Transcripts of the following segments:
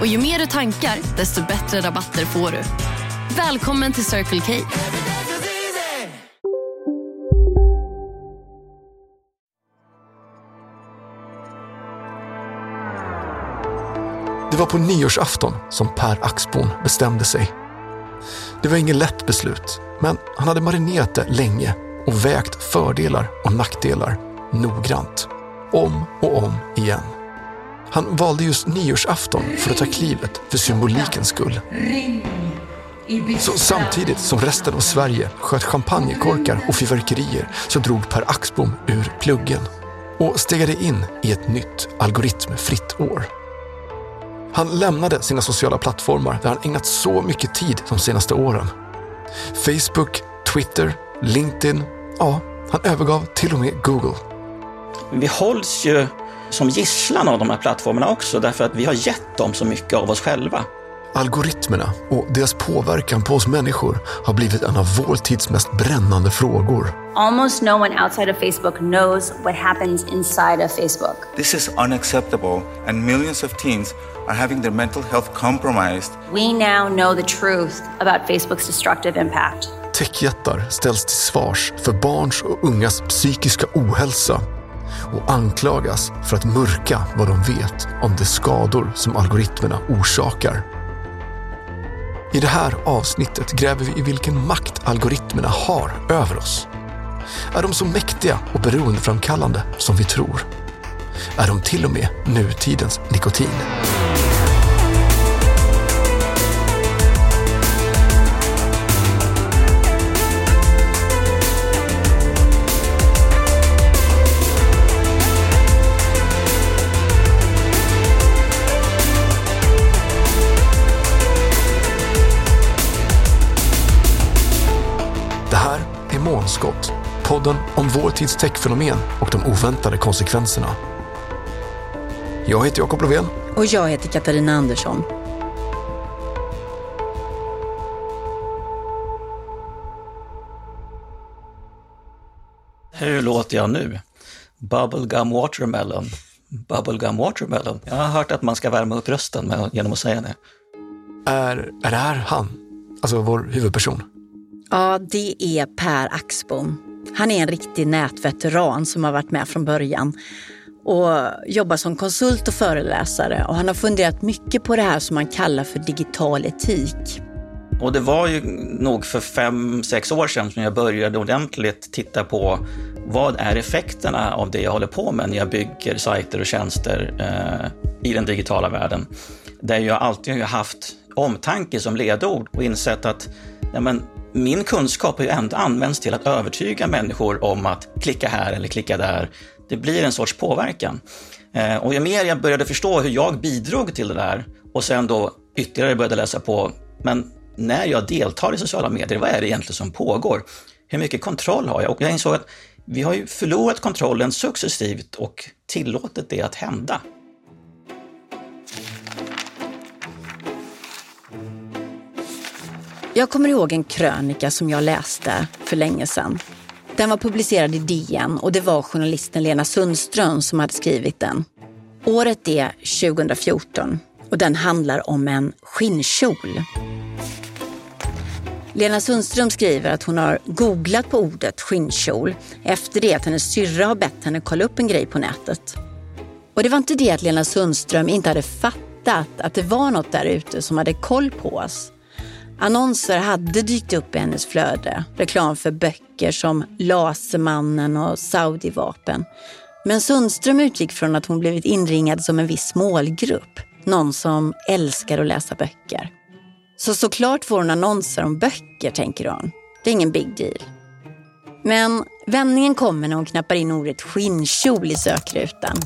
Och ju mer du tankar, desto bättre rabatter får du. Välkommen till Circle K. Det var på nyårsafton som Per Axbom bestämde sig. Det var inget lätt beslut, men han hade marinerat det länge och vägt fördelar och nackdelar noggrant. Om och om igen. Han valde just nyårsafton för att ta klivet för symbolikens skull. Så samtidigt som resten av Sverige sköt champagnekorkar och fyrverkerier så drog Per Axbom ur pluggen och stegade in i ett nytt algoritmfritt år. Han lämnade sina sociala plattformar där han ägnat så mycket tid de senaste åren. Facebook, Twitter, LinkedIn, ja, han övergav till och med Google. Vi hålls ju som gisslan av de här plattformarna också därför att vi har gett dem så mycket av oss själva. Algoritmerna och deras påverkan på oss människor har blivit en av vår tids mest brännande frågor. Almost no one outside of Facebook knows what happens inside of Facebook. This is unacceptable, and millions of teens are having their mental health compromised. We now know the truth about Facebook's destructive impact. Techjättar ställs till svars för barns och ungas psykiska ohälsa och anklagas för att mörka vad de vet om de skador som algoritmerna orsakar. I det här avsnittet gräver vi i vilken makt algoritmerna har över oss. Är de så mäktiga och beroendeframkallande som vi tror? Är de till och med nutidens nikotin? Podden om vår tids techfenomen och de oväntade konsekvenserna. Jag heter Jakob Lovén. Och jag heter Katarina Andersson. Hur låter jag nu? Bubblegum watermelon. Bubblegum watermelon. Jag har hört att man ska värma upp rösten med, genom att säga det. Är, är det här han? Alltså vår huvudperson? Ja, det är Per Axbom. Han är en riktig nätveteran som har varit med från början och jobbar som konsult och föreläsare. Och han har funderat mycket på det här som man kallar för digital etik. Och det var ju nog för fem, sex år sedan som jag började ordentligt titta på vad är effekterna av det jag håller på med när jag bygger sajter och tjänster eh, i den digitala världen. Där jag alltid har haft omtanke som ledord och insett att ja, men, min kunskap har ju ändå använts till att övertyga människor om att klicka här eller klicka där. Det blir en sorts påverkan. Eh, och ju mer jag började förstå hur jag bidrog till det där och sen då ytterligare började läsa på, men när jag deltar i sociala medier, vad är det egentligen som pågår? Hur mycket kontroll har jag? Och jag insåg att vi har ju förlorat kontrollen successivt och tillåtit det att hända. Jag kommer ihåg en krönika som jag läste för länge sedan. Den var publicerad i DN och det var journalisten Lena Sundström som hade skrivit den. Året är 2014 och den handlar om en skinnkjol. Lena Sundström skriver att hon har googlat på ordet skinnkjol efter det att hennes syrra har bett henne kolla upp en grej på nätet. Och det var inte det att Lena Sundström inte hade fattat att det var något där ute som hade koll på oss. Annonser hade dykt upp i hennes flöde. Reklam för böcker som Lasermannen och Saudivapen. Men Sundström utgick från att hon blivit inringad som en viss målgrupp. Någon som älskar att läsa böcker. Så såklart får hon annonser om böcker, tänker hon. Det är ingen big deal. Men vändningen kommer när hon knappar in ordet skinnkjol i sökrutan.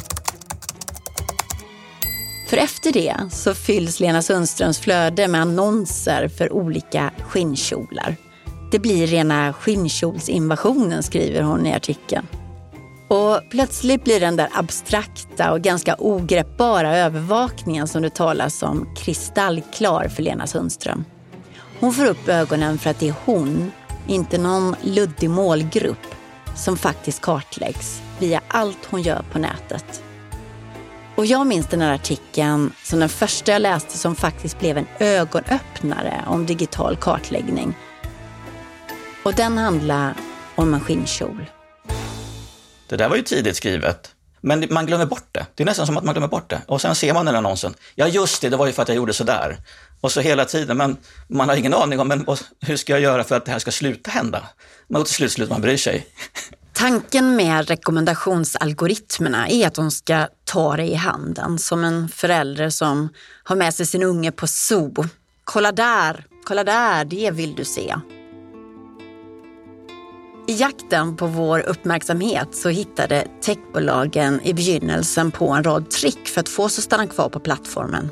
För efter det så fylls Lena Sundströms flöde med annonser för olika skinnkjolar. Det blir rena skinnkjolsinvasionen skriver hon i artikeln. Och plötsligt blir den där abstrakta och ganska ogreppbara övervakningen som det talas om kristallklar för Lena Sundström. Hon får upp ögonen för att det är hon, inte någon luddig målgrupp, som faktiskt kartläggs via allt hon gör på nätet. Och jag minns den här artikeln som den första jag läste som faktiskt blev en ögonöppnare om digital kartläggning. Och den handlar om en skinnkjol. Det där var ju tidigt skrivet. Men man glömmer bort det. Det är nästan som att man glömmer bort det. Och sen ser man den annonsen. Ja, just det, det var ju för att jag gjorde sådär. Och så hela tiden, men man har ingen aning om men, hur ska jag göra för att det här ska sluta hända. Men till slut slutar man bry sig. Tanken med rekommendationsalgoritmerna är att de ska ta dig i handen som en förälder som har med sig sin unge på zoo. Kolla där, kolla där, det vill du se. I jakten på vår uppmärksamhet så hittade techbolagen i begynnelsen på en rad trick för att få oss att stanna kvar på plattformen.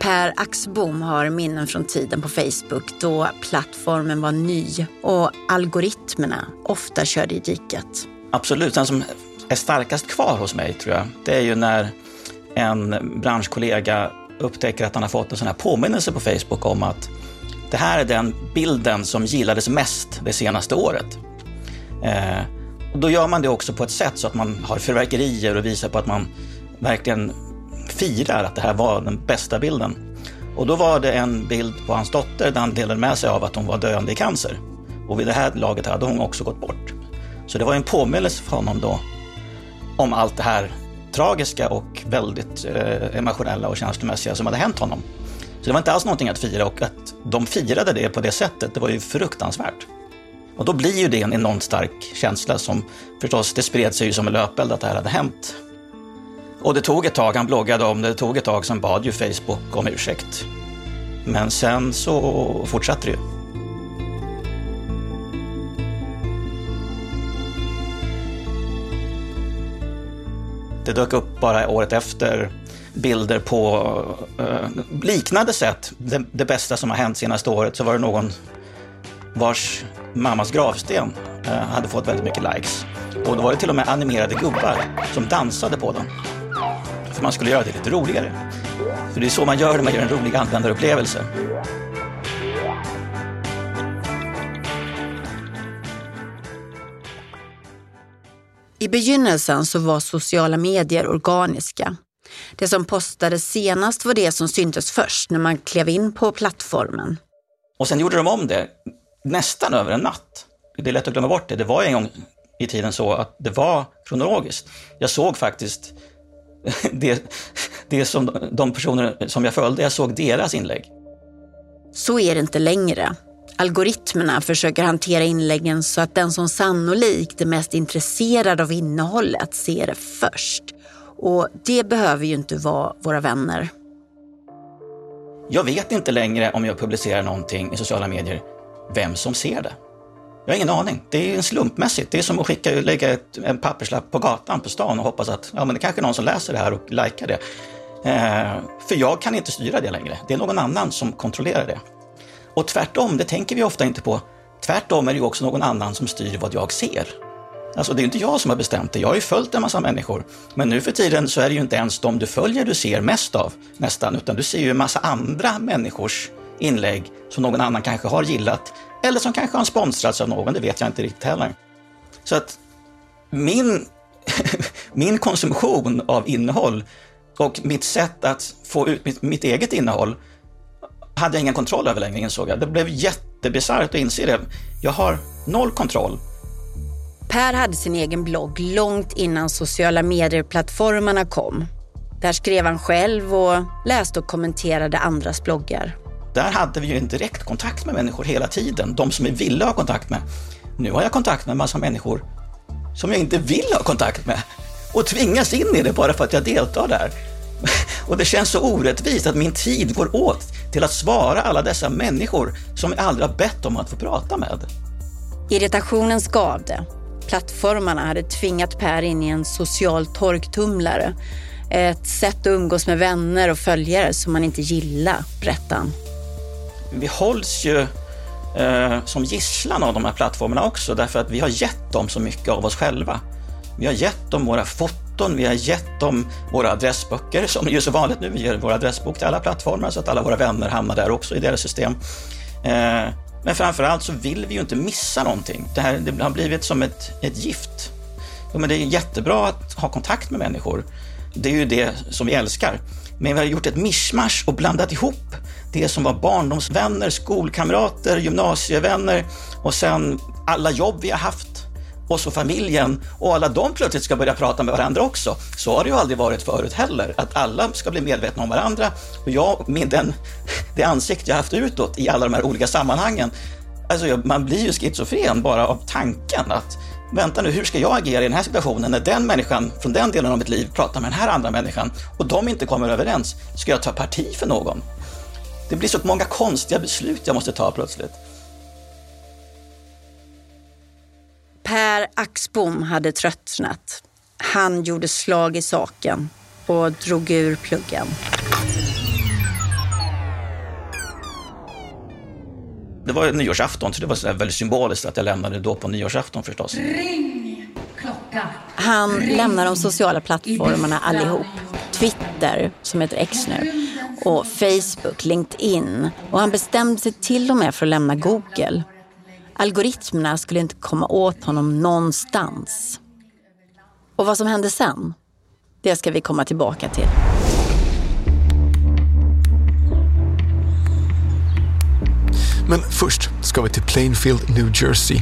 Per Axbom har minnen från tiden på Facebook då plattformen var ny och algoritmerna ofta körde i diket. Absolut, den som är starkast kvar hos mig tror jag, det är ju när en branschkollega upptäcker att han har fått en sån här påminnelse på Facebook om att det här är den bilden som gillades mest det senaste året. Eh, och då gör man det också på ett sätt så att man har fyrverkerier och visar på att man verkligen firar att det här var den bästa bilden. Och då var det en bild på hans dotter där han delade med sig av att hon var döende i cancer. Och vid det här laget hade hon också gått bort. Så det var en påminnelse för honom då om allt det här tragiska och väldigt eh, emotionella och känslomässiga som hade hänt honom. Så det var inte alls någonting att fira och att de firade det på det sättet, det var ju fruktansvärt. Och då blir ju det en enormt stark känsla som förstås, det spred sig ju som en löpeld att det här hade hänt. Och det tog ett tag, han bloggade om det, det tog ett tag, sen bad ju Facebook om ursäkt. Men sen så fortsatte det ju. Det dök upp bara året efter bilder på eh, liknande sätt. Det, det, bästa som har hänt senaste året så var det någon vars mammas gravsten eh, hade fått väldigt mycket likes. Och då var det till och med animerade gubbar som dansade på den. För man skulle göra det lite roligare. För det är så man gör det, man gör en rolig användarupplevelse. I begynnelsen så var sociala medier organiska. Det som postades senast var det som syntes först när man klev in på plattformen. Och sen gjorde de om det nästan över en natt. Det är lätt att glömma bort det. Det var en gång i tiden så att det var kronologiskt. Jag såg faktiskt det, det som de personer som jag följde, jag såg deras inlägg. Så är det inte längre. Algoritmerna försöker hantera inläggen så att den som sannolikt är mest intresserad av innehållet ser det först. Och det behöver ju inte vara våra vänner. Jag vet inte längre om jag publicerar någonting i sociala medier, vem som ser det. Jag har ingen aning. Det är slumpmässigt. Det är som att skicka, lägga ett, en papperslapp på gatan på stan och hoppas att ja, men det kanske är någon som läser det här och likar det. Eh, för jag kan inte styra det längre. Det är någon annan som kontrollerar det. Och tvärtom, det tänker vi ofta inte på. Tvärtom är det ju också någon annan som styr vad jag ser. Alltså det är inte jag som har bestämt det, jag har ju följt en massa människor. Men nu för tiden så är det ju inte ens de du följer du ser mest av, nästan, utan du ser ju en massa andra människors inlägg som någon annan kanske har gillat, eller som kanske har sponsrats av någon, det vet jag inte riktigt heller. Så att min, min konsumtion av innehåll och mitt sätt att få ut mitt, mitt eget innehåll hade jag ingen kontroll över längre insåg jag. Det blev jättebisarrt att inse det. Jag har noll kontroll. Per hade sin egen blogg långt innan sociala medier-plattformarna kom. Där skrev han själv och läste och kommenterade andras bloggar. Där hade vi ju en direkt kontakt med människor hela tiden, de som vi ville ha kontakt med. Nu har jag kontakt med en massa människor som jag inte vill ha kontakt med och tvingas in i det bara för att jag deltar där. Och det känns så orättvist att min tid går åt till att svara alla dessa människor som jag aldrig har bett om att få prata med. Irritationen skavde. Plattformarna hade tvingat Per in i en social torktumlare. Ett sätt att umgås med vänner och följare som man inte gillar, berättar han. Vi hålls ju eh, som gisslan av de här plattformarna också, därför att vi har gett dem så mycket av oss själva. Vi har gett dem våra foton, vi har gett dem våra adressböcker, som är ju så vanligt nu. Vi ger vår adressbok till alla plattformar så att alla våra vänner hamnar där också i deras system. Eh, men framför allt så vill vi ju inte missa någonting. Det, här, det har blivit som ett, ett gift. Ja, men det är jättebra att ha kontakt med människor. Det är ju det som vi älskar. Men vi har gjort ett mischmasch och blandat ihop det som var barndomsvänner, skolkamrater, gymnasievänner och sen alla jobb vi har haft och så familjen. Och alla de plötsligt ska börja prata med varandra också. Så har det ju aldrig varit förut heller, att alla ska bli medvetna om varandra. Och jag, med den, det ansikte jag haft utåt i alla de här olika sammanhangen, alltså man blir ju schizofren bara av tanken att vänta nu, hur ska jag agera i den här situationen när den människan från den delen av mitt liv pratar med den här andra människan och de inte kommer överens? Ska jag ta parti för någon? Det blir så många konstiga beslut jag måste ta plötsligt. Per Axbom hade tröttnat. Han gjorde slag i saken och drog ur pluggen. Det var nyårsafton, så det var så väldigt symboliskt att jag lämnade då på nyårsafton förstås. Ring klocka. Han lämnar de sociala plattformarna allihop. Twitter, som heter X nu, och Facebook, LinkedIn. Och han bestämde sig till och med för att lämna Google. Algoritmerna skulle inte komma åt honom någonstans. Och vad som hände sen, det ska vi komma tillbaka till. Men först ska vi till Plainfield, New Jersey,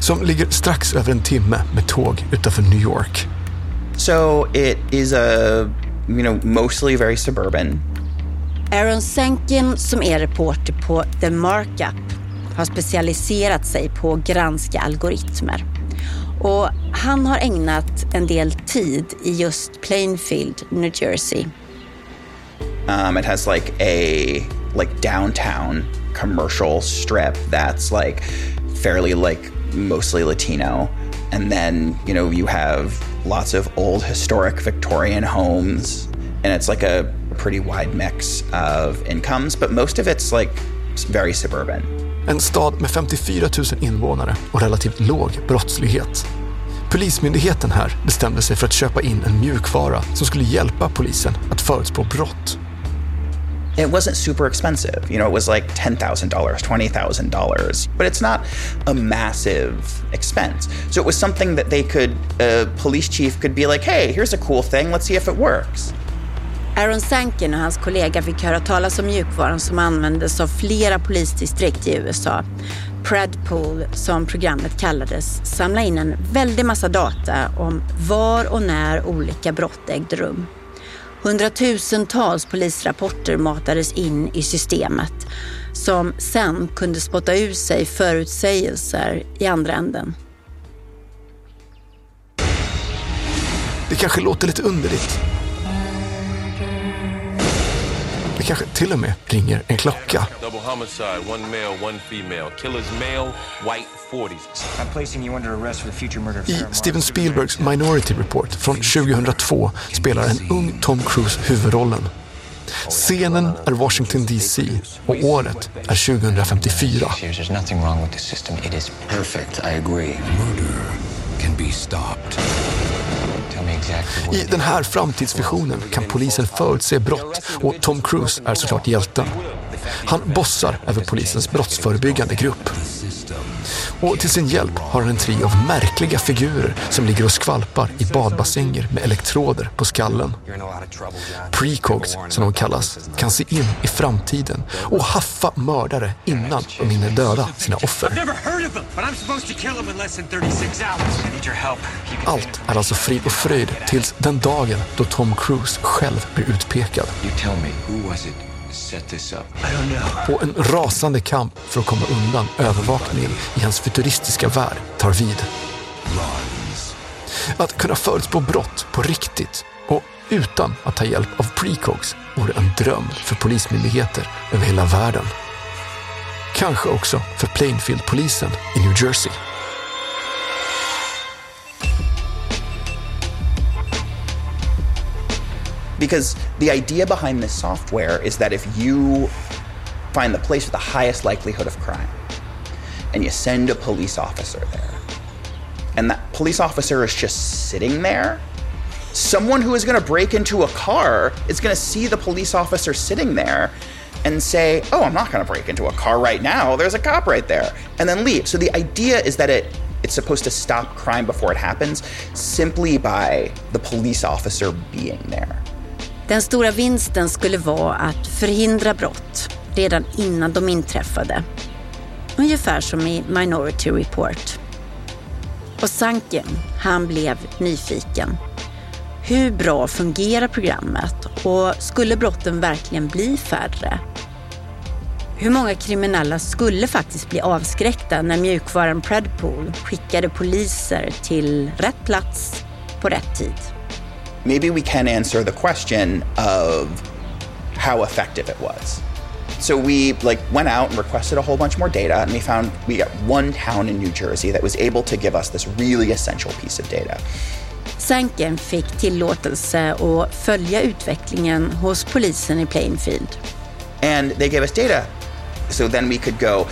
som ligger strax över en timme med tåg utanför New York. So it is a, you know, mostly very suburban. Aaron Senkin som är reporter på The Markup har specialiserat sig på att granska algoritmer. Och han har ägnat en del tid i just Plainfield, New Jersey. Um, it has like a like downtown commercial strip that's like fairly like mostly Latino. And then, you know, you have lots of old historic Victorian homes. And it's like a pretty wide mix of incomes, but most of it's like very suburban. En stad med 54 000 invånare och relativt låg brottslighet. Polismyndigheten här bestämde sig för att köpa in en mjukvara som skulle hjälpa polisen att förutspå brott. It wasn't super expensive. You know, it was like $10,000, $20,000, but it's not a massive expense. So it was something that they could, a police chief could be like, hey, here's a cool thing, let's see if it works. Aaron Sankin och hans kollega fick höra talas om mjukvaran som användes av flera polisdistrikt i USA. Predpool, som programmet kallades, samlade in en väldig massa data om var och när olika brott ägde rum. Hundratusentals polisrapporter matades in i systemet som sen kunde spotta ur sig förutsägelser i andra änden. Det kanske låter lite underligt Det kanske till och med ringer en klocka. I Steven Spielbergs Minority Report från 2002 spelar en ung Tom Cruise huvudrollen. Scenen är Washington DC och året är 2054. Perfect, I agree. Murder can be stopped. I den här framtidsvisionen kan polisen förutse brott och Tom Cruise är såklart hjälten. Han bossar över polisens brottsförebyggande grupp. Och till sin hjälp har han en trio av märkliga figurer som ligger och skvalpar i badbassänger med elektroder på skallen. Precogs, som de kallas, kan se in i framtiden och haffa mördare innan de hinner döda sina offer. Allt är alltså frid och fröjd tills den dagen då Tom Cruise själv blir utpekad. Och en rasande kamp för att komma undan övervakningen i hans futuristiska värld tar vid. Att kunna förutspå brott på riktigt och utan att ta hjälp av precogs vore en dröm för polismyndigheter över hela världen. Kanske också för Plainfield-polisen i New Jersey. Because the idea behind this software is that if you find the place with the highest likelihood of crime and you send a police officer there, and that police officer is just sitting there, someone who is going to break into a car is going to see the police officer sitting there and say, "Oh, I'm not going to break into a car right now. There's a cop right there," and then leave. So the idea is that it it's supposed to stop crime before it happens simply by the police officer being there. Den stora vinsten skulle vara att förhindra brott redan innan de inträffade. Ungefär som i Minority Report. Och Sanken, han blev nyfiken. Hur bra fungerar programmet och skulle brotten verkligen bli färre? Hur många kriminella skulle faktiskt bli avskräckta när mjukvaran Predpool skickade poliser till rätt plats på rätt tid? Maybe we can answer the question of how effective it was. So we like went out and requested a whole bunch more data and we found we got one town in New Jersey that was able to give us this really essential piece of data. Sanken fick tillåtelse att följa utvecklingen hos polisen i Plainfield. And they gave us data so then we could go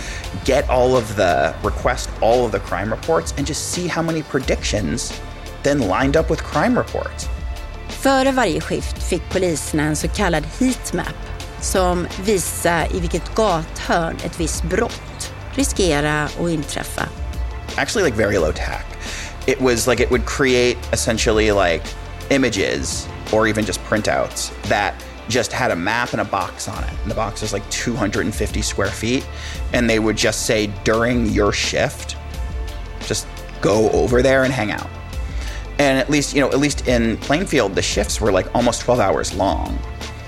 get all of the request all of the crime reports and just see how many predictions then lined up with crime reports. Före varje skift fick poliserna en så kallad heatmap som visar i vilket gathörn ett visst brott riskerar att inträffa. Actually like very low tech. It was like it would create essentially like images or even just printouts that just had a map and a box on it. And the box is like 250 square feet. And they would just say during your shift, just go over there and hang out. And at least, you know, at least in Plainfield, the shifts were like almost 12 hours long.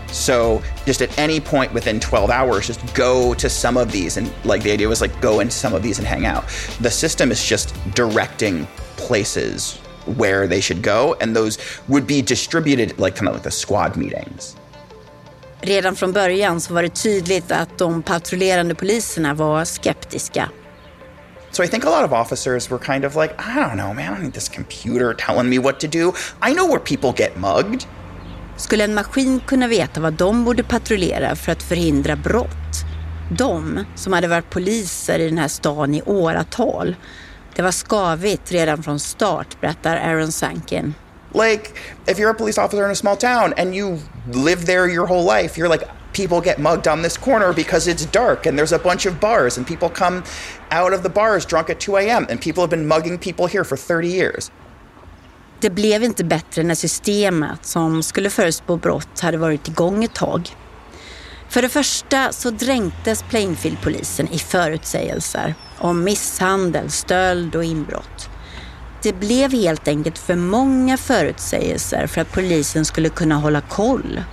So just at any point within 12 hours, just go to some of these. And like the idea was like go into some of these and hang out. The system is just directing places where they should go. And those would be distributed like kind of like the squad meetings. Redan från början så var det tydligt att de patrullerande poliserna var skeptiska. So I think a lot of officers were kind of like, I don't know, man, I don't need this computer telling me what to do. I know where people get mugged. Skulle en maskin kunna veta vad de borde patrullera för att förhindra brott? De som hade varit poliser i den här stan i åratal. Det var skavigt redan från start, berättar Aaron Sankin. Like, if you're a police officer in a small town and you live there your whole life, you're like, people get mugged on this corner because it's dark and there's a bunch of bars and people come out of the bars drunk at 2 a.m. and people have been mugging people here for 30 years. Det blev inte bättre när systemet som skulle förutspå brott hade varit igång ett tag. För det första så dränktes Plainfield-polisen i förutsägelser om misshandel, stöld och inbrott. Det blev helt enkelt för många förutsägelser för att polisen skulle kunna hålla koll.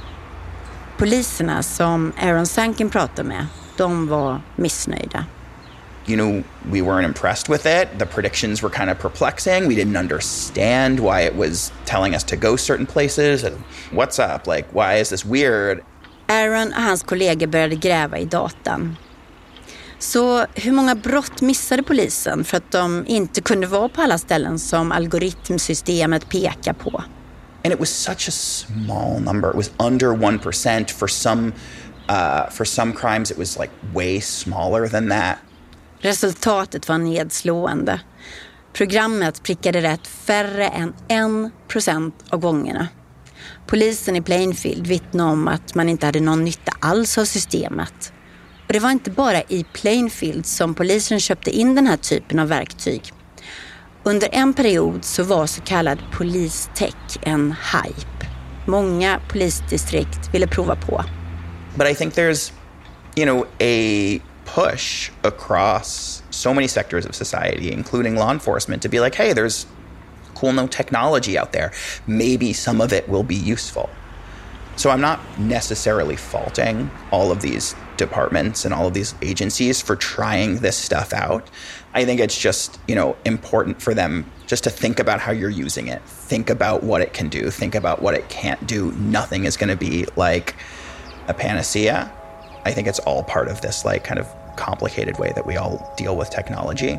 Poliserna som Aaron Sankin pratade med, de var missnöjda. You know, we weren't impressed with it. The predictions were kind of perplexing. We didn't understand why it was telling us to go certain places. And what's up? Like, why is this weird? Aaron och hans kollegor började gräva i datan. Så hur många brott missade polisen för att de inte kunde vara på alla ställen som algoritmsystemet pekar på? And it was such a small number. It was under 1% for some uh, for some crimes it was like way smaller than that. Resultatet var nedslående. Programmet prickade rätt färre än en procent av gångerna. Polisen i Plainfield vittnade om att man inte hade någon nytta alls av systemet. Och det var inte bara i Plainfield som polisen köpte in den här typen av verktyg. Under en period så var så kallad polistech en hype. Många polisdistrikt ville prova på. But I think there's, you know, a push across so many sectors of society, including law enforcement, to be like, hey, there's cool new technology out there. Maybe some of it will be useful. So I'm not necessarily faulting all of these departments and all of these agencies for trying this stuff out. I think it's just, you know, important for them just to think about how you're using it. Think about what it can do, think about what it can't do. Nothing is going to be like a panacea. I think it's all part of this like kind of complicated way that we all deal with technology.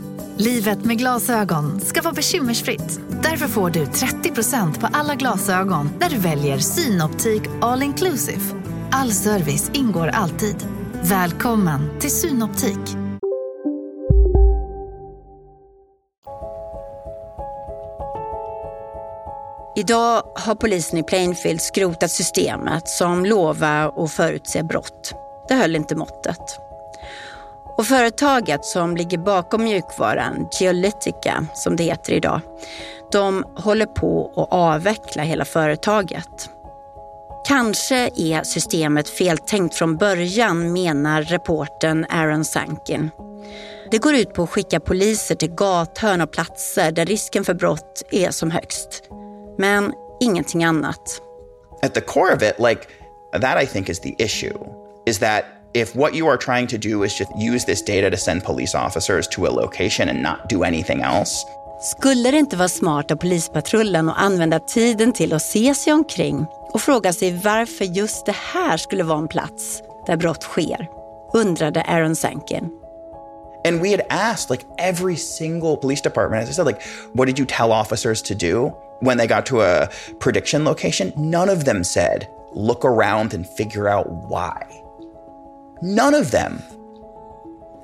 Livet med glasögon ska vara bekymmersfritt. Därför får du 30% på alla glasögon när du väljer Synoptik All Inclusive. All service ingår alltid. Välkommen till Synoptik. Idag har polisen i Plainfield skrotat systemet som lovar att förutse brott. Det höll inte måttet. Och företaget som ligger bakom mjukvaran, Geolytica som det heter idag, de håller på att avveckla hela företaget. Kanske är systemet feltänkt från början, menar reporten Aaron Sankin. Det går ut på att skicka poliser till gathörn och platser där risken för brott är som högst. Men ingenting annat. At the core of it, like that I think is the issue, is that if what you are trying to do is just use this data to send police officers to a location and not do anything else. Skulle det inte vara smart av polispatrullen att använda tiden till att se sig omkring och fråga sig varför just det här skulle vara en plats där brott sker? Undrade Aaron Sankin. And we had asked like every single police department, as I said, like, what did you tell officers to do when they got to a prediction location? None of them said, look around and figure out why. None of them.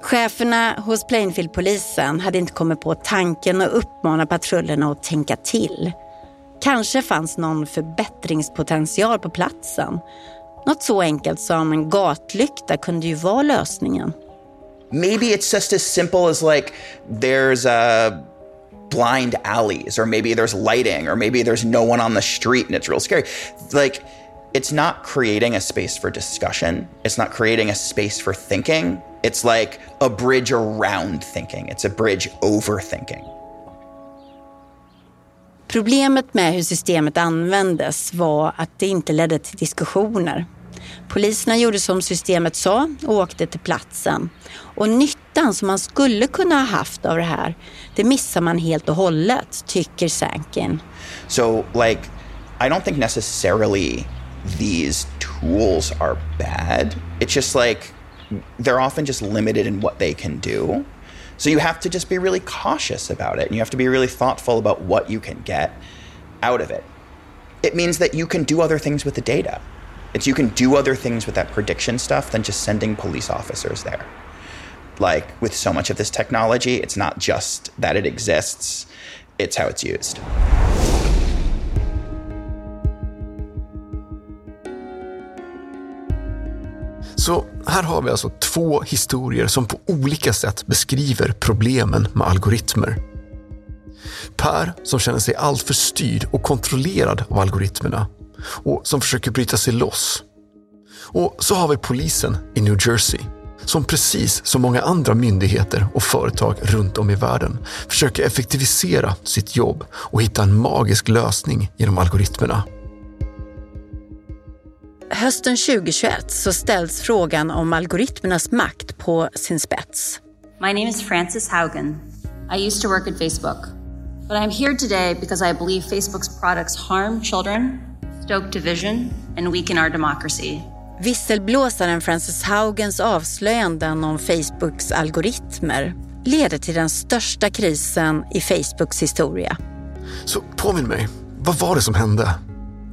Cheferna hos Plainfield-polisen hade inte kommit på tanken att uppmana patrullerna att tänka till. Kanske fanns någon förbättringspotential på platsen. Något så enkelt som en gatlykta kunde ju vara lösningen. Maybe it's just as simple as like there's a blind alleys or maybe there's lighting or maybe there's no one on the street and it's real scary. Like it's not creating a space for discussion. It's not creating a space for thinking. It's like a bridge around thinking. It's a bridge over thinking. Problemet med hur systemet användes var att det inte ledde till diskussioner. Poliserna gjorde som systemet sa och åkte till platsen. Och nyttan som man skulle kunna ha haft av det här, det missar man helt och hållet, tycker Sankin. So like, I don't think necessarily these tools are bad. It's just like they're often just limited in what they can do. So you have to just be really cautious about it and you have to be really thoughtful about what you can get out of it. It means that you can do other things with the data. It's you can do other things with that prediction stuff than just sending police officers there. Like with so much of this technology, it's not just that it exists, it's how it's used. Så här har vi alltså två historier som på olika sätt beskriver problemen med algoritmer. Per som känner sig alltför styrd och kontrollerad av algoritmerna och som försöker bryta sig loss. Och så har vi polisen i New Jersey som precis som många andra myndigheter och företag runt om i världen försöker effektivisera sitt jobb och hitta en magisk lösning genom algoritmerna. Hösten 2021 så ställs frågan om algoritmernas makt på sin spets. My name is Frances Haugen. I used to work at Facebook, but I'm here today because I believe Facebook's products harm children, stoke division, and weaken our democracy. Visselblåsaren Frances Haugens avslöjanden om Facebooks algoritmer leder till den största krisen i Facebooks historia. Så påminn mig, vad var det som hände?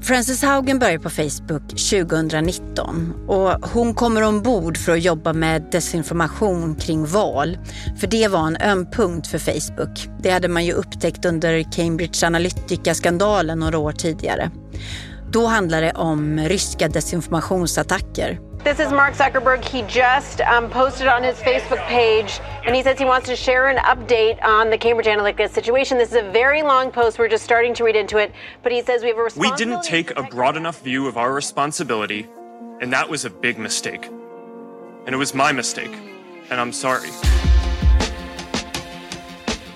Frances Haugen började på Facebook 2019 och hon kommer ombord för att jobba med desinformation kring val. För det var en öm punkt för Facebook. Det hade man ju upptäckt under Cambridge Analytica-skandalen några år tidigare. Då handlar det om ryska desinformationsattacker. This is Mark Zuckerberg. He just um, posted on his Facebook page and he says he wants to share an update on the Cambridge Analytica situation. This is a very long post. We're just starting to read into it. But he says we have a responsibility. We didn't take a broad enough view of our responsibility, and that was a big mistake. And it was my mistake. And I'm sorry.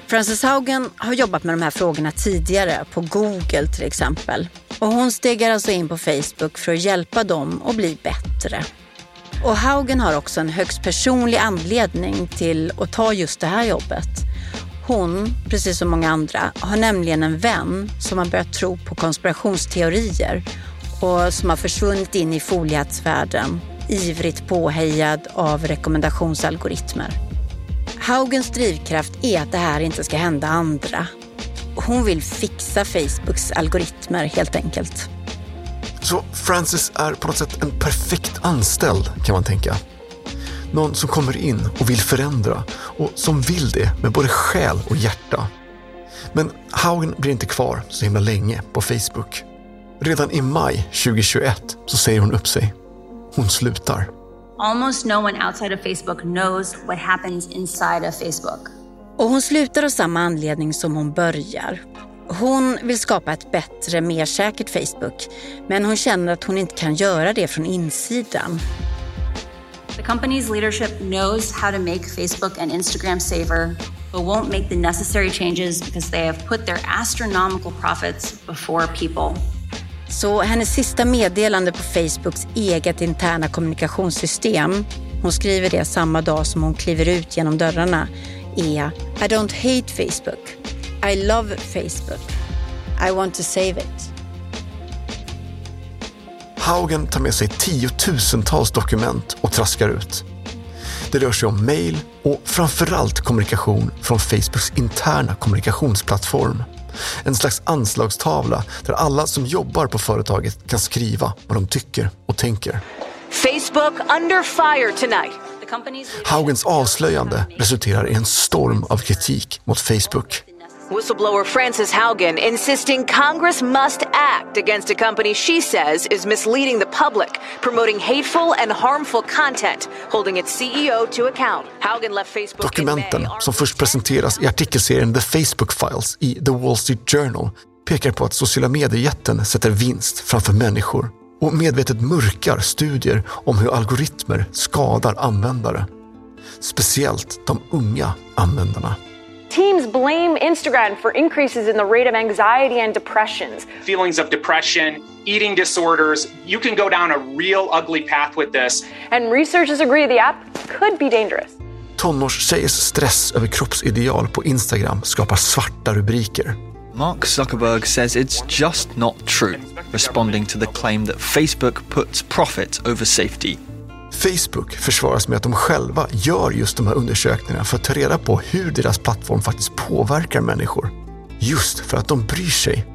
Frances Haugen har jobbat med de här frågorna tidigare, på Google till exempel. Och hon stegar alltså in på Facebook för att hjälpa dem att bli bättre. Och Haugen har också en högst personlig anledning till att ta just det här jobbet. Hon, precis som många andra, har nämligen en vän som har börjat tro på konspirationsteorier och som har försvunnit in i foliehattsvärlden, ivrigt påhejad av rekommendationsalgoritmer. Haugens drivkraft är att det här inte ska hända andra. Hon vill fixa Facebooks algoritmer helt enkelt. Så Frances är på något sätt en perfekt anställd kan man tänka. Någon som kommer in och vill förändra och som vill det med både själ och hjärta. Men Haugen blir inte kvar så himla länge på Facebook. Redan i maj 2021 så säger hon upp sig. Hon slutar. Almost no one outside of Facebook knows what happens inside of Facebook. Och hon slutar av samma anledning som hon börjar. Hon vill skapa ett bättre, mer säkert Facebook. Men hon känner att hon inte kan göra det från insidan. The company's leadership knows how to make Facebook and Instagram safer, but won't make the necessary changes because they have put their astronomical profits before people. Så hennes sista meddelande på Facebooks eget interna kommunikationssystem, hon skriver det samma dag som hon kliver ut genom dörrarna, är I don't hate Facebook. I love Facebook. I want to save it. Haugen tar med sig tiotusentals dokument och traskar ut. Det rör sig om mejl och framförallt kommunikation från Facebooks interna kommunikationsplattform. En slags anslagstavla där alla som jobbar på företaget kan skriva vad de tycker och tänker. Facebook under fire tonight. Haugens avslöjande resulterar i en storm av kritik mot Facebook. Whistleblower Frances Haugen insisting Congress must act against a company she says is misleading the public, promoting hateful and harmful content, holding its CEO to account. Haugen left Facebook Dokumenten, som först presenteras i artikelserien The Facebook Files i The Wall Street Journal, pekar på att sociala mediejätten sätter vinst framför människor och medvetet mörkar studier om hur algoritmer skadar användare. Speciellt de unga användarna. Teams blame Instagram for increases in the rate of anxiety and depressions. Feelings of depression, eating disorders. You can go down a real ugly path with this. And researchers agree the app could be dangerous. Tonårstjejers stress över kroppsideal på Instagram skapar svarta rubriker. Mark Zuckerberg says it's just not true, responding to the claim that Facebook puts profit over safety. Facebook försvaras med att de själva gör just de här undersökningarna för att ta reda på hur deras plattform faktiskt påverkar människor. Just för att de bryr sig.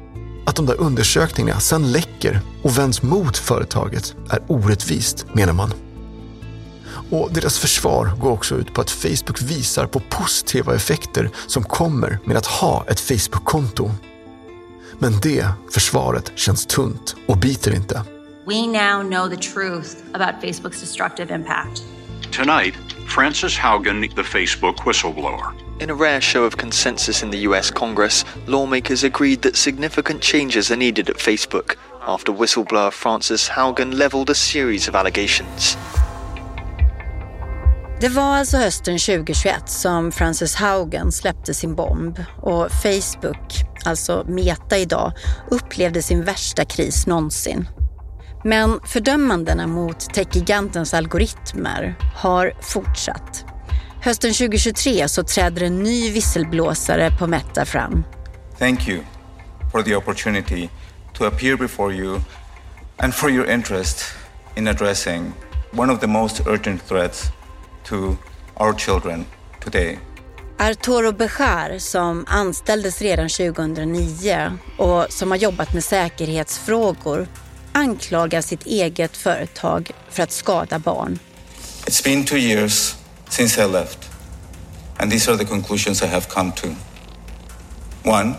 Att de där undersökningarna sen läcker och vänds mot företaget är orättvist, menar man. Och deras försvar går också ut på att Facebook visar på positiva effekter som kommer med att ha ett Facebook-konto. Men det försvaret känns tunt och biter inte. We now know the truth about Facebook's destructive impact. Tonight, Frances Haugen, the Facebook whistleblower. In a rare show of consensus in the US Congress, lawmakers agreed that significant changes are needed at Facebook after whistleblower Frances Haugen leveled a series of allegations. Det var alltså hösten 2021 som Frances Haugen släppte sin bomb och Facebook, alltså Meta idag, upplevde sin värsta kris någonsin. Men fördömandena mot techgigantens algoritmer har fortsatt. Hösten 2023 så träder en ny visselblåsare på Meta fram. Thank you for the opportunity to appear before you and for your interest in addressing one of the most urgent threats to our children today. Arturo Bejar som anställdes redan 2009 och som har jobbat med säkerhetsfrågor anklagar sitt eget företag för att skada barn. It's been two years since I left, and these are the conclusions I have come to. One,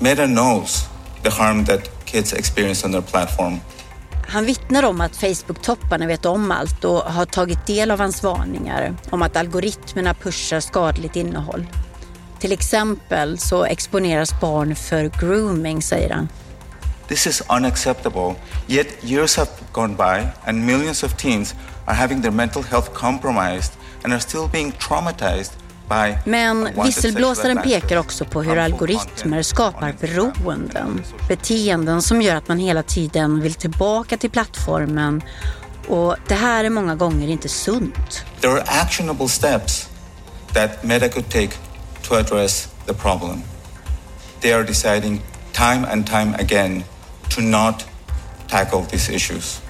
Meta knows the harm that kids experience on their platform. Han vittnar om att Facebook-topparna vet om allt och har tagit del av hans varningar om att algoritmerna pushar skadligt innehåll. Till exempel så exponeras barn för grooming, säger han. This is unacceptable. Yet years have gone by and millions of teens are having their mental health compromised and are still being traumatized by Men visselblåsaren pekar också på hur algoritmer skapar beroenden. Beteenden som gör att man hela tiden vill tillbaka till plattformen och det här är många gånger inte sunt. There are actionable steps that Meta could take to address the problem. They are deciding time and time again to not tackle these issues.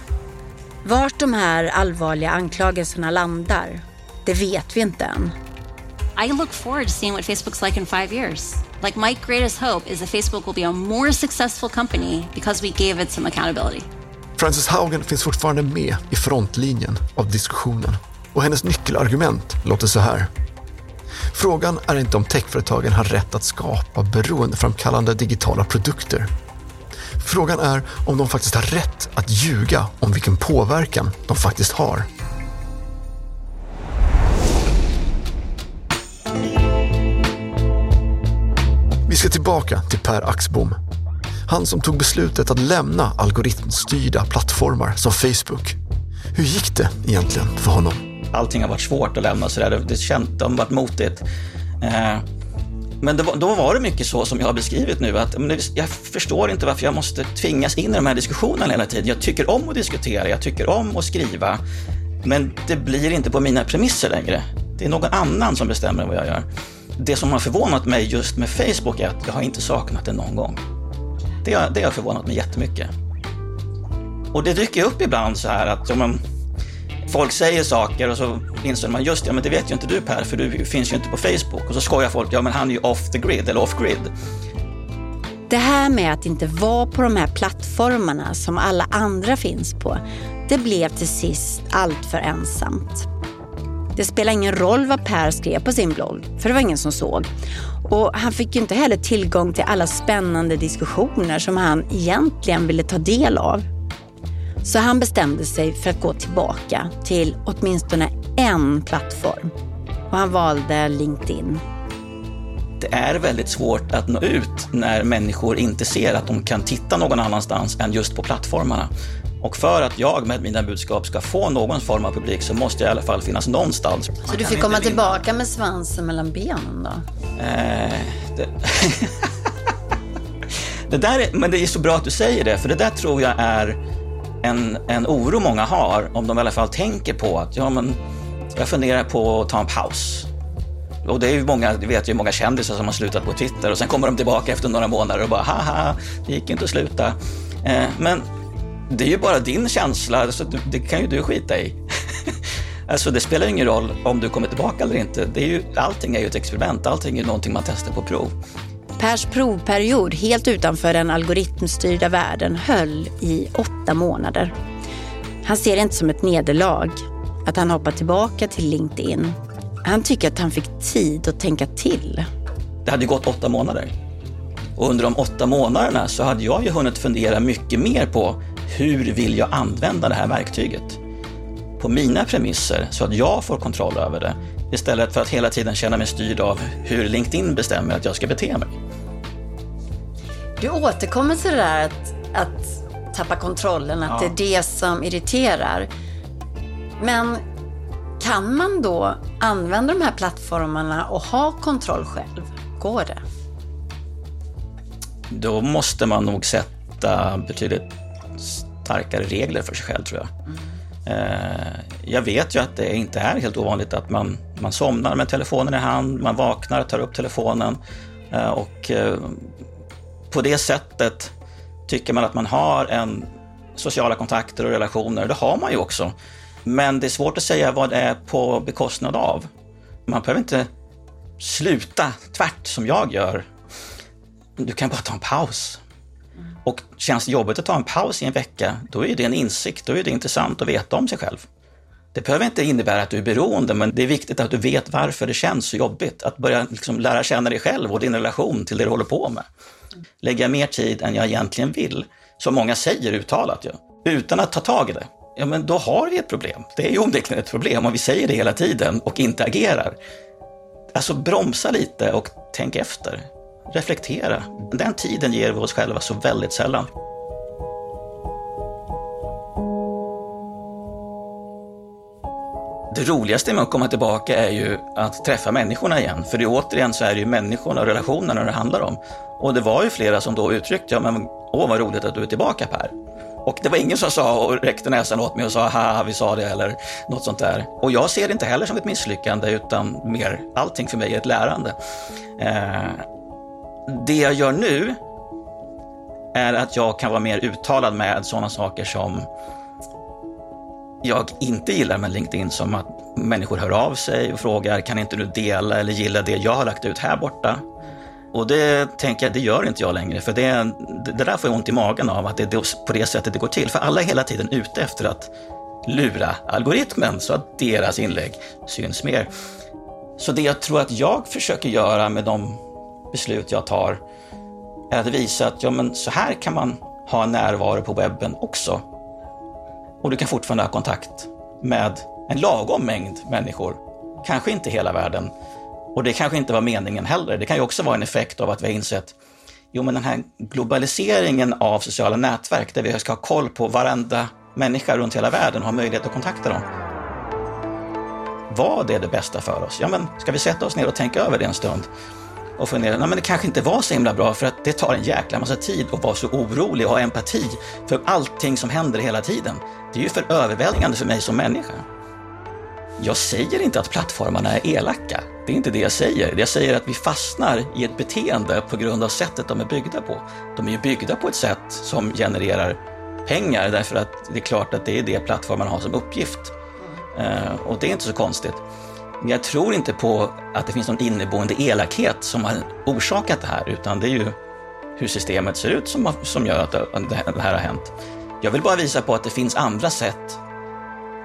Vart de här allvarliga anklagelserna landar, det vet vi inte än. I look forward to seeing what Facebook's like in five years. Like, my greatest hope is that Facebook will be a more successful company because we gave it some accountability. Frances Haugen finns fortfarande med i frontlinjen av diskussionen och hennes nyckelargument låter så här. Frågan är inte om techföretagen har rätt att skapa beroendeframkallande digitala produkter. Frågan är om de faktiskt har rätt att ljuga om vilken påverkan de faktiskt har. Vi ska tillbaka till Per Axbom. Han som tog beslutet att lämna algoritmstyrda plattformar som Facebook. Hur gick det egentligen för honom? Allting har varit svårt att lämna sådär. Det, det känt, de har varit motigt. Eh, men var, då var det mycket så som jag har beskrivit nu, att jag förstår inte varför jag måste tvingas in i de här diskussionerna hela tiden. Jag tycker om att diskutera, jag tycker om att skriva, men det blir inte på mina premisser längre. Det är någon annan som bestämmer vad jag gör. Det som har förvånat mig just med Facebook är att jag har inte saknat det någon gång. Det har, det har förvånat mig jättemycket. Och det dyker upp ibland så här att ja, men, folk säger saker och så inser man just ja, men det vet ju inte du Per, för du finns ju inte på Facebook. Och så skojar folk, ja men han är ju off the grid eller off grid. Det här med att inte vara på de här plattformarna som alla andra finns på, det blev till sist allt för ensamt. Det spelade ingen roll vad Per skrev på sin blogg, för det var ingen som såg. Och han fick ju inte heller tillgång till alla spännande diskussioner som han egentligen ville ta del av. Så han bestämde sig för att gå tillbaka till åtminstone en plattform. Och han valde LinkedIn. Det är väldigt svårt att nå ut när människor inte ser att de kan titta någon annanstans än just på plattformarna. Och för att jag med mina budskap ska få någon form av publik så måste jag i alla fall finnas någonstans. Så du fick komma tillbaka med svansen mellan benen då? Eh, det... det där är, men det är så bra att du säger det, för det där tror jag är en, en oro många har, om de i alla fall tänker på att ja, men jag funderar på att ta en paus. Och det är ju många, det vet ju många kändisar som har slutat på Twitter och sen kommer de tillbaka efter några månader och bara haha, det gick inte att sluta. Eh, men det är ju bara din känsla, så det kan ju du skita i. alltså det spelar ingen roll om du kommer tillbaka eller inte. Det är ju, allting är ju ett experiment, allting är ju någonting man testar på prov. Pers provperiod helt utanför den algoritmstyrda världen höll i åtta månader. Han ser det inte som ett nederlag att han hoppar tillbaka till LinkedIn. Han tycker att han fick tid att tänka till. Det hade gått åtta månader. Och under de åtta månaderna så hade jag ju hunnit fundera mycket mer på hur vill jag använda det här verktyget? På mina premisser så att jag får kontroll över det istället för att hela tiden känna mig styrd av hur LinkedIn bestämmer att jag ska bete mig. Du återkommer till det där att, att tappa kontrollen, att ja. det är det som irriterar. Men kan man då använda de här plattformarna och ha kontroll själv? Går det? Då måste man nog sätta betydligt starkare regler för sig själv tror jag. Mm. Jag vet ju att det inte är helt ovanligt att man, man somnar med telefonen i hand, man vaknar, tar upp telefonen eh, och eh, på det sättet tycker man att man har en sociala kontakter och relationer. Det har man ju också. Men det är svårt att säga vad det är på bekostnad av. Man behöver inte sluta tvärt som jag gör. Du kan bara ta en paus. Och känns det jobbigt att ta en paus i en vecka, då är det en insikt, då är det intressant att veta om sig själv. Det behöver inte innebära att du är beroende, men det är viktigt att du vet varför det känns så jobbigt. Att börja liksom lära känna dig själv och din relation till det du håller på med. Lägger jag mer tid än jag egentligen vill, som många säger uttalat, ja, utan att ta tag i det, ja men då har vi ett problem. Det är ju onekligen ett problem om vi säger det hela tiden och inte agerar. Alltså bromsa lite och tänk efter. Reflektera. Den tiden ger vi oss själva så väldigt sällan. Det roligaste med att komma tillbaka är ju att träffa människorna igen. För det, återigen så är det ju människorna och relationerna det handlar om. Och det var ju flera som då uttryckte, ja men åh vad roligt att du är tillbaka Per. Och det var ingen som sa och räckte näsan åt mig och sa haha vi sa det eller något sånt där. Och jag ser det inte heller som ett misslyckande utan mer allting för mig är ett lärande. Eh, det jag gör nu är att jag kan vara mer uttalad med sådana saker som jag inte gillar med LinkedIn som att människor hör av sig och frågar kan inte du dela eller gilla det jag har lagt ut här borta? Och det tänker jag, det gör inte jag längre, för det, det där får jag ont i magen av, att det är på det sättet det går till. För alla är hela tiden ute efter att lura algoritmen så att deras inlägg syns mer. Så det jag tror att jag försöker göra med de beslut jag tar är att visa att ja, men så här kan man ha närvaro på webben också. Och du kan fortfarande ha kontakt med en lagom mängd människor. Kanske inte hela världen, och det kanske inte var meningen heller. Det kan ju också vara en effekt av att vi har insett Jo, men den här globaliseringen av sociala nätverk där vi ska ha koll på varenda människa runt hela världen och ha möjlighet att kontakta dem. Vad är det bästa för oss? Ja, men ska vi sätta oss ner och tänka över det en stund? Och funderade, nej men det kanske inte var så himla bra för att det tar en jäkla massa tid att vara så orolig och ha empati för allting som händer hela tiden. Det är ju för överväldigande för mig som människa. Jag säger inte att plattformarna är elaka. Det är inte det jag säger. Jag säger att vi fastnar i ett beteende på grund av sättet de är byggda på. De är ju byggda på ett sätt som genererar pengar därför att det är klart att det är det plattformarna har som uppgift. Eh, och det är inte så konstigt. Men jag tror inte på att det finns någon inneboende elakhet som har orsakat det här, utan det är ju hur systemet ser ut som, som gör att det här har hänt. Jag vill bara visa på att det finns andra sätt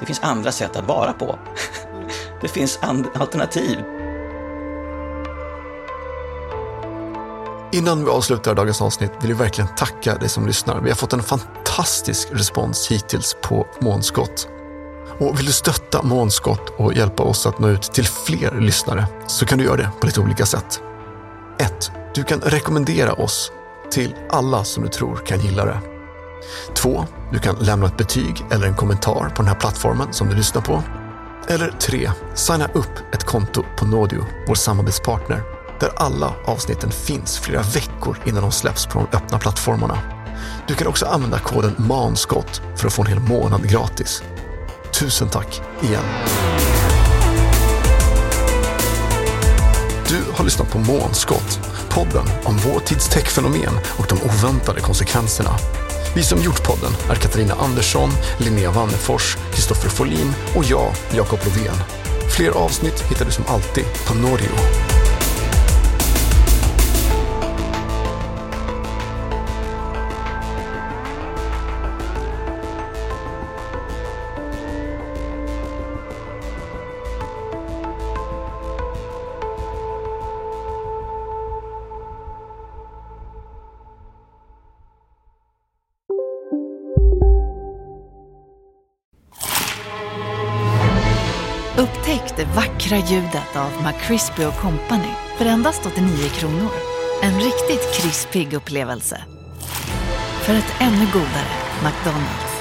det finns andra sätt att vara på. Det finns alternativ. Innan vi avslutar dagens avsnitt vill vi verkligen tacka dig som lyssnar. Vi har fått en fantastisk respons hittills på Månskott. Och vill du stötta Månskott och hjälpa oss att nå ut till fler lyssnare så kan du göra det på lite olika sätt. 1. Du kan rekommendera oss till alla som du tror kan gilla det. 2. Du kan lämna ett betyg eller en kommentar på den här plattformen som du lyssnar på. Eller 3. Signa upp ett konto på Nodio, vår samarbetspartner, där alla avsnitten finns flera veckor innan de släpps på de öppna plattformarna. Du kan också använda koden MANSKOTT för att få en hel månad gratis. Tusen tack igen! Du har lyssnat på Månskott, podden om vår tids techfenomen och de oväntade konsekvenserna vi som gjort podden är Katarina Andersson, Linnea Wannefors, Kristoffer Folin och jag, Jakob Lovén. Fler avsnitt hittar du som alltid på Norio. McCrispy Company för endast 89 kronor. En riktigt krispig upplevelse. För ett ännu godare McDonalds.